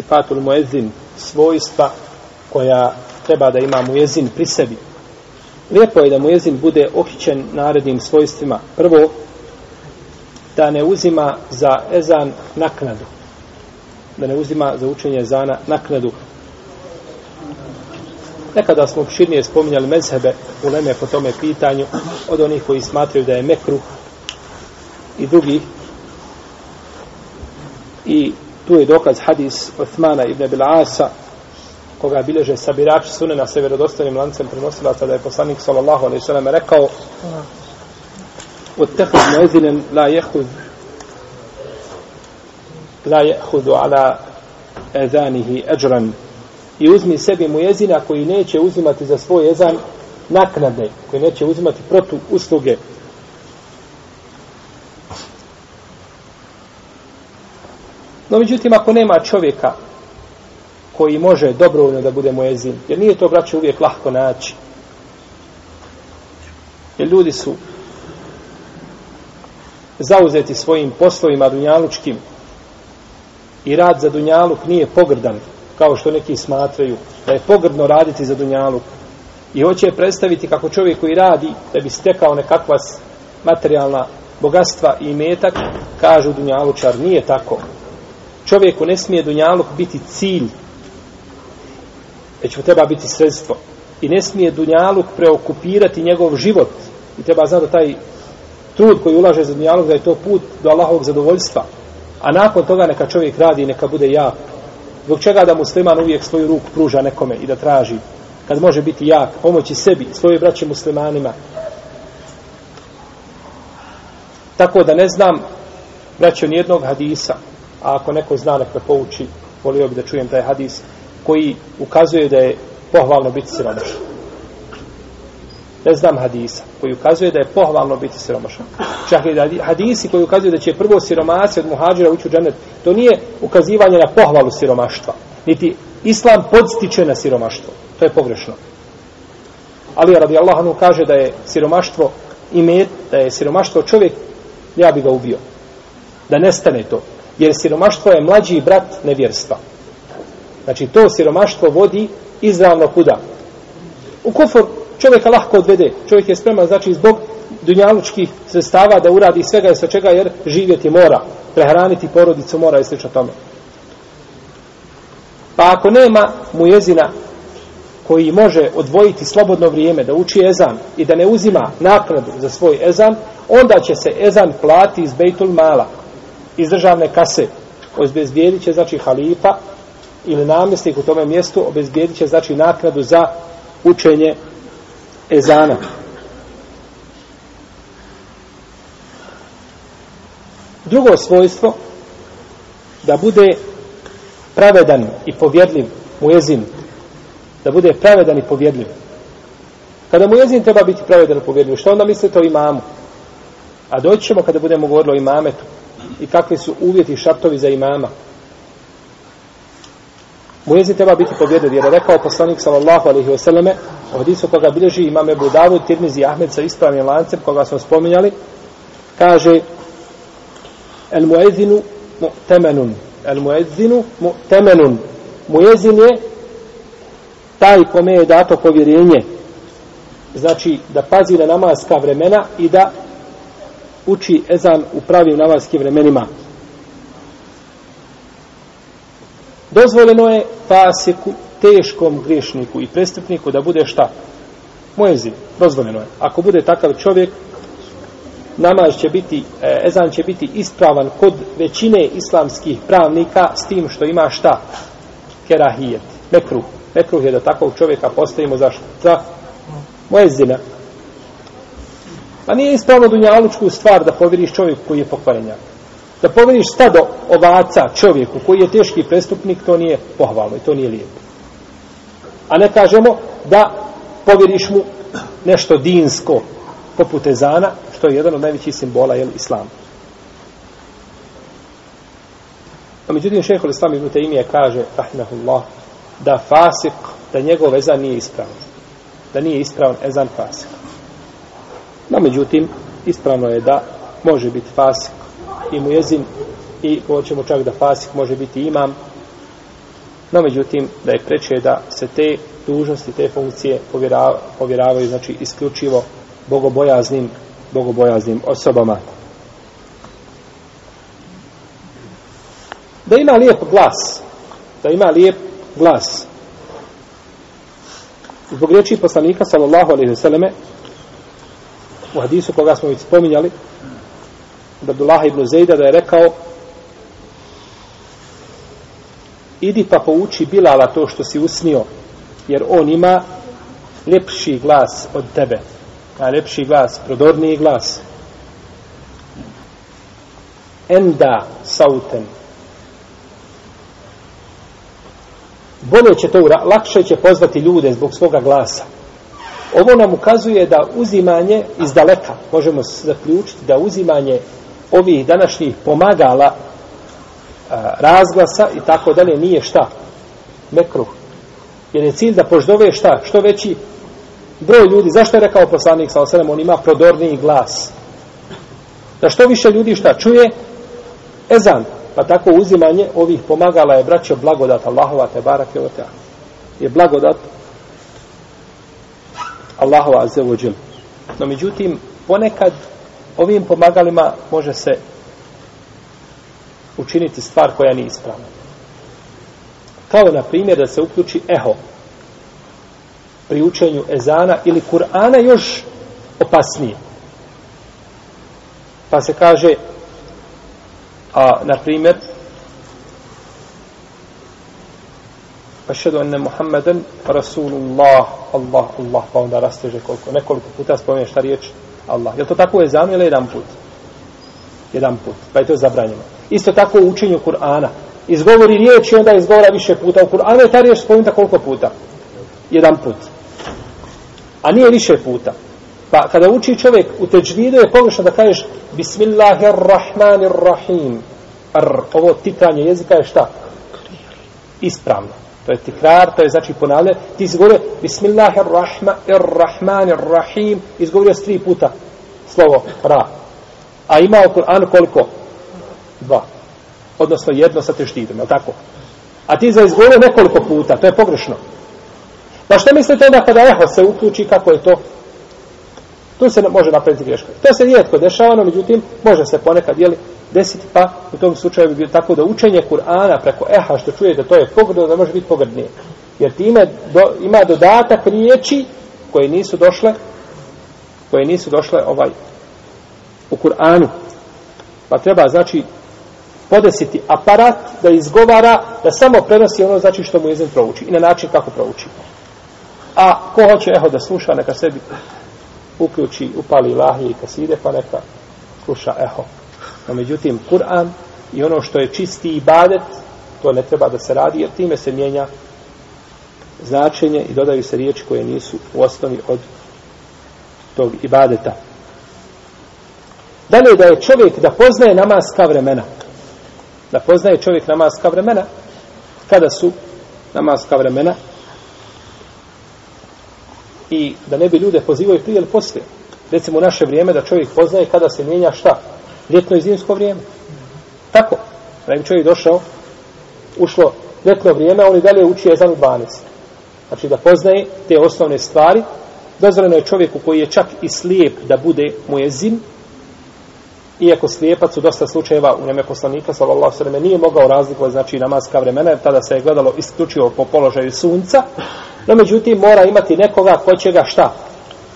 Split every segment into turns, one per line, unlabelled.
sifatul muezin, svojstva koja treba da ima muezin pri sebi. Lijepo je da muezin bude okićen narednim svojstvima. Prvo, da ne uzima za ezan naknadu. Da ne uzima za učenje ezana naknadu. Nekada smo širnije spominjali mezhebe u Leme po tome pitanju od onih koji smatraju da je mekruh i drugi. I tu je dokaz hadis Uthmana ibn Bil'asa, koga bileže sabirač sunena na severodostanim lancem prenosila tada je poslanik sallallahu alaihi sallam rekao Uttehud muezinen la jehud la jehudu ala ezanihi eđran i uzmi sebi muezina koji neće uzimati za svoj ezan naknade, koji neće uzimati protu usluge. No, međutim, ako nema čovjeka koji može dobrovoljno da bude mujezin, jer nije to, braće, uvijek lahko naći. Jer ljudi su zauzeti svojim poslovima dunjalučkim i rad za dunjaluk nije pogrdan kao što neki smatraju da je pogrdno raditi za dunjaluk i hoće predstaviti kako čovjek koji radi da bi stekao nekakva materijalna bogatstva i metak kažu dunjalučar nije tako čovjeku ne smije dunjaluk biti cilj već mu treba biti sredstvo. I ne smije dunjaluk preokupirati njegov život. I treba znati da taj trud koji ulaže za dunjaluk da je to put do Allahovog zadovoljstva. A nakon toga neka čovjek radi i neka bude jak. Zbog čega da musliman uvijek svoju ruku pruža nekome i da traži, kad može biti jak, pomoći sebi, svoje braće muslimanima. Tako da ne znam, braćo, nijednog hadisa, a ako neko zna nek me pouči, volio bi da čujem taj hadis, koji ukazuje da je pohvalno biti siromašan. Ne znam hadisa koji ukazuje da je pohvalno biti siromašan. Čak i hadisi koji ukazuju da će prvo siromasi od muhađira ući u džennet, to nije ukazivanje na pohvalu siromaštva. Niti islam podstiče na siromaštvo. To je pogrešno. Ali radi Allahanu kaže da je siromaštvo ime, da je siromaštvo čovjek, ja bi ga ubio. Da nestane to. Jer siromaštvo je mlađi brat nevjerstva. Znači to siromaštvo vodi izravno kuda? U kufor čovjeka lahko odvede. Čovjek je spreman, znači, zbog dunjalučkih sredstava da uradi svega i sa čega, jer živjeti mora, prehraniti porodicu mora i slično tome. Pa ako nema mu jezina koji može odvojiti slobodno vrijeme da uči ezan i da ne uzima naknadu za svoj ezan, onda će se ezan plati iz Bejtul Mala, iz državne kase. Obezbijedit će, znači, halifa ili namjesnik u tome mjestu, obezbijedit će, znači, naknadu za učenje ezana. Drugo svojstvo, da bude pravedan i povjedljiv mu jezin. Da bude pravedan i povjedljiv. Kada mu jezin treba biti pravedan i povjedljiv, što onda mislite o imamu? A doći ćemo kada budemo govorili o imametu i kakvi su uvjeti šartovi za imama. Mujezin treba biti povjedljiv, jer je rekao poslanik sallallahu alaihi wasallame, u hadisu koga bilježi imam Ebu Davud, Tirmizi Ahmed sa ispravnim lancem, koga smo spominjali, kaže El muezinu mu'temenun. El muezinu mu'temenun. Muezin je taj kome je dato povjerenje. Znači da pazi na namaska vremena i da uči ezan u pravim namaskim vremenima. Dozvoljeno je fasiku teškom griješniku i prestupniku da bude šta? Moezin, dozvoljeno je. Ako bude takav čovjek, namaz će biti, e, ezan će biti ispravan kod većine islamskih pravnika s tim što ima šta? Kerahijet, mekruh. Mekruh je da takvog čovjeka postavimo za šta? Za moezina. A nije ispravno dunjalučku stvar da povjeriš čovjeku koji je pokvarenjak. Da povjeriš stado ovaca čovjeku koji je teški prestupnik, to nije pohvalno i to nije lijepo. A ne kažemo da povjeriš mu nešto dinsko poput ezana, što je jedan od najvećih simbola jel, islam. A međutim, šeho Islam ibn Taymije kaže, rahimahullah, da fasik, da njegov ezan nije ispravan. Da nije ispravan ezan fasik. No, međutim, ispravno je da može biti fasik i mujezin i hoćemo čak da fasik može biti imam No, međutim, da je preče da se te dužnosti, te funkcije povjeravaju, povjeravaju znači, isključivo bogobojaznim, bogobojaznim osobama. Da ima lijep glas, da ima lijep glas. Zbog riječi poslanika, sallallahu alaihi vseleme, u hadisu koga smo već spominjali, od Abdullaha ibn Zejda da je rekao idi pa pouči Bilala to što si usnio, jer on ima ljepši glas od tebe. A ljepši glas, prodorniji glas. Enda sauten. Bolje će to, lakše će pozvati ljude zbog svoga glasa. Ovo nam ukazuje da uzimanje iz daleka, možemo zaključiti da uzimanje ovih današnjih pomagala razglasa i tako dalje nije šta? Mekruh. Jer je cilj da poždove šta? Što veći broj ljudi. Zašto je rekao poslanik sa osadom? On ima prodorniji glas. Da što više ljudi šta čuje? Ezan. Pa tako uzimanje ovih pomagala je braćo blagodat Allahova te barake o. Je blagodat Allahova azzawajal. No međutim, ponekad ovim pomagalima može se učiniti stvar koja nije ispravna. Kao na primjer da se uključi eho pri učenju ezana ili Kur'ana još opasnije. Pa se kaže a na primjer Ašhedu enne Muhammeden Rasulullah Allah, Allah pa onda rasteže koliko nekoliko puta spomeneš šta riječ Allah. Je to tako u ezanu ili jedan put? Jedan put. Pa je to zabranjeno. Isto tako u učenju Kur'ana. Izgovori riječ i onda izgovora više puta. U Kur'anu je ta riječ spomenuta koliko puta? Jedan put. A nije više puta. Pa kada uči čovjek u teđvidu je pogrešno da kažeš Bismillahirrahmanirrahim. Ar, ovo titanje jezika je šta? Ispravno. To je tikrar, to je znači ponavlja. Ti izgovore Bismillahirrahmanirrahim. Izgovorio s tri puta slovo ra. A ima u Kur'anu koliko? dva. Odnosno jedno sa teštidom, je tako? A ti za izgovore nekoliko puta, to je pogrešno. Pa što mislite onda kada eho se uključi, kako je to? Tu se može napraviti greška. To se rijetko dešava, no međutim, može se ponekad, jeli, desiti, pa u tom slučaju bi bilo tako da učenje Kur'ana preko eha, što čuje da to je pogrdno, da može biti pogrdnije. Jer time do, ima dodatak riječi koje nisu došle, koje nisu došle ovaj u Kur'anu. Pa treba, znači, podesiti aparat da izgovara, da samo prenosi ono znači što mu jezin prouči i na način kako prouči. A ko hoće eho da sluša, neka sebi uključi, upali lahije i kaside, pa neka sluša eho. No, međutim, Kur'an i ono što je čisti ibadet, to ne treba da se radi, jer time se mijenja značenje i dodaju se riječi koje nisu u osnovi od tog ibadeta. Dalje da je čovjek da poznaje namaska vremena da poznaje čovjek namaska vremena kada su namaska vremena i da ne bi ljude pozivaju prije ili poslije. Recimo u naše vrijeme da čovjek poznaje kada se mijenja šta? Ljetno i zimsko vrijeme. Tako. Da bi čovjek došao ušlo ljetno vrijeme on i dalje uči jezan u 12 znači da poznaje te osnovne stvari. Dozvoljeno je čovjeku koji je čak i slijep da bude mu je zim iako slijepac u dosta slučajeva u njeme poslanika sallallahu sallam nije mogao razlikovati znači namaska vremena jer tada se je gledalo isključivo po položaju sunca no međutim mora imati nekoga ko će ga šta?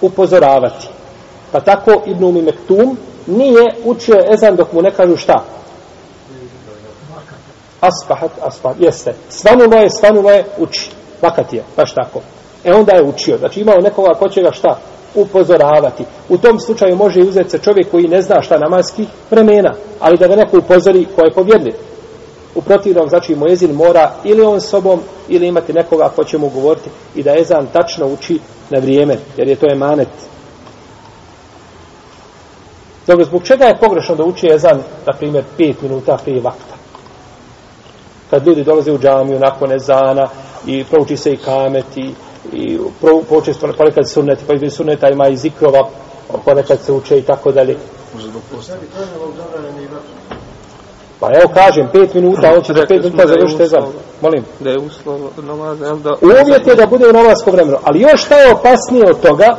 Upozoravati. Pa tako Ibn Umi Mektum nije učio ezan dok mu ne kažu šta? Asbahat, aspahat, jeste. Svanulo je, svanulo je, uči. Vakat je, baš tako. E onda je učio, znači imao nekoga ko će ga šta? Upozoravati. U tom slučaju može uzeti se čovjek koji ne zna šta namaski vremena, ali da ga neko upozori ko je povjedljiv. U protivnom, znači, Mojezin mora ili on sobom, ili imati nekoga ko će mu govoriti i da Ezan tačno uči na vrijeme, jer je to emanet. Dobro, zbog čega je pogrešno da uči Ezan, na primjer, pet minuta prije vakta? Kad ljudi dolaze u džamiju nakon Ezana i prouči se i kamet i i počesto ponekad sunneti, pa između sunneta ima i zikrova, ponekad se uče i tako dalje. Pa evo kažem, pet minuta, on će za pet minuta završiti ezan. Molim.
Da je uslov namaza, jel da...
Uvjet je da bude u namasko vremenu. Ali još šta je opasnije od toga,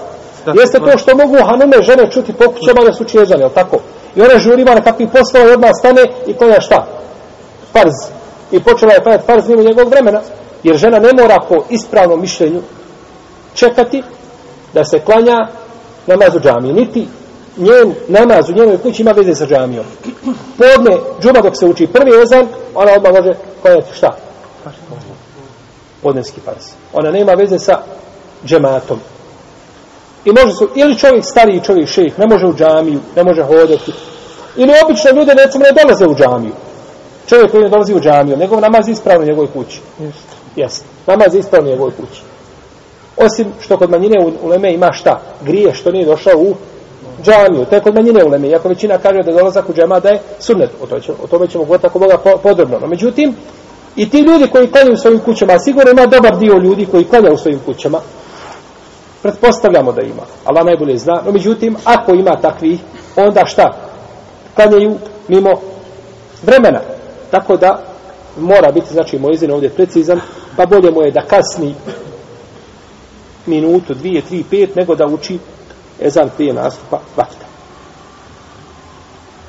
Da,
jeste to što mogu hanume žene čuti po kućama da su čezane, jel tako? I ona žurima na kakvih poslova i odmah stane i klanja šta? Farz. I počela je klanjati farz mimo njegovog vremena. Jer žena ne mora po ispravnom mišljenju čekati da se klanja namaz u džamiji. Niti njen namaz u njenoj kući ima veze sa džamijom. Podne, džuma dok se uči prvi ezan, ona odmah može klanjati šta? Podnevski farz. Ona nema veze sa džematom. I može su, ili čovjek stariji čovjek šejih, ne može u džamiju, ne može hodati. Ili obično ljude recimo ne dolaze u džamiju. Čovjek koji ne dolazi u džamiju, njegov namaz je ispravno u njegovoj kući.
Jeste.
Jeste. Namaz je ispravno u njegovoj kući. Osim što kod manjine u Leme ima šta? Grije što nije došao u džamiju. To je kod manjine uleme. Iako većina kaže da dolazak u džema da je sunnet. O, to ćemo, o tome ćemo govoriti ako Boga po- podrobno. No, međutim, i ti ljudi koji klanjaju u svojim kućama, a sigurno ima dobar dio ljudi koji klanja u svojim kućama, pretpostavljamo da ima. Allah najbolje zna. No, međutim, ako ima takvih, onda šta? Klanjaju mimo vremena. Tako da mora biti, znači, moj izin ovdje precizan, pa bolje mu je da kasni minutu, dvije, tri, pet, nego da uči ezan prije nastupa vakta.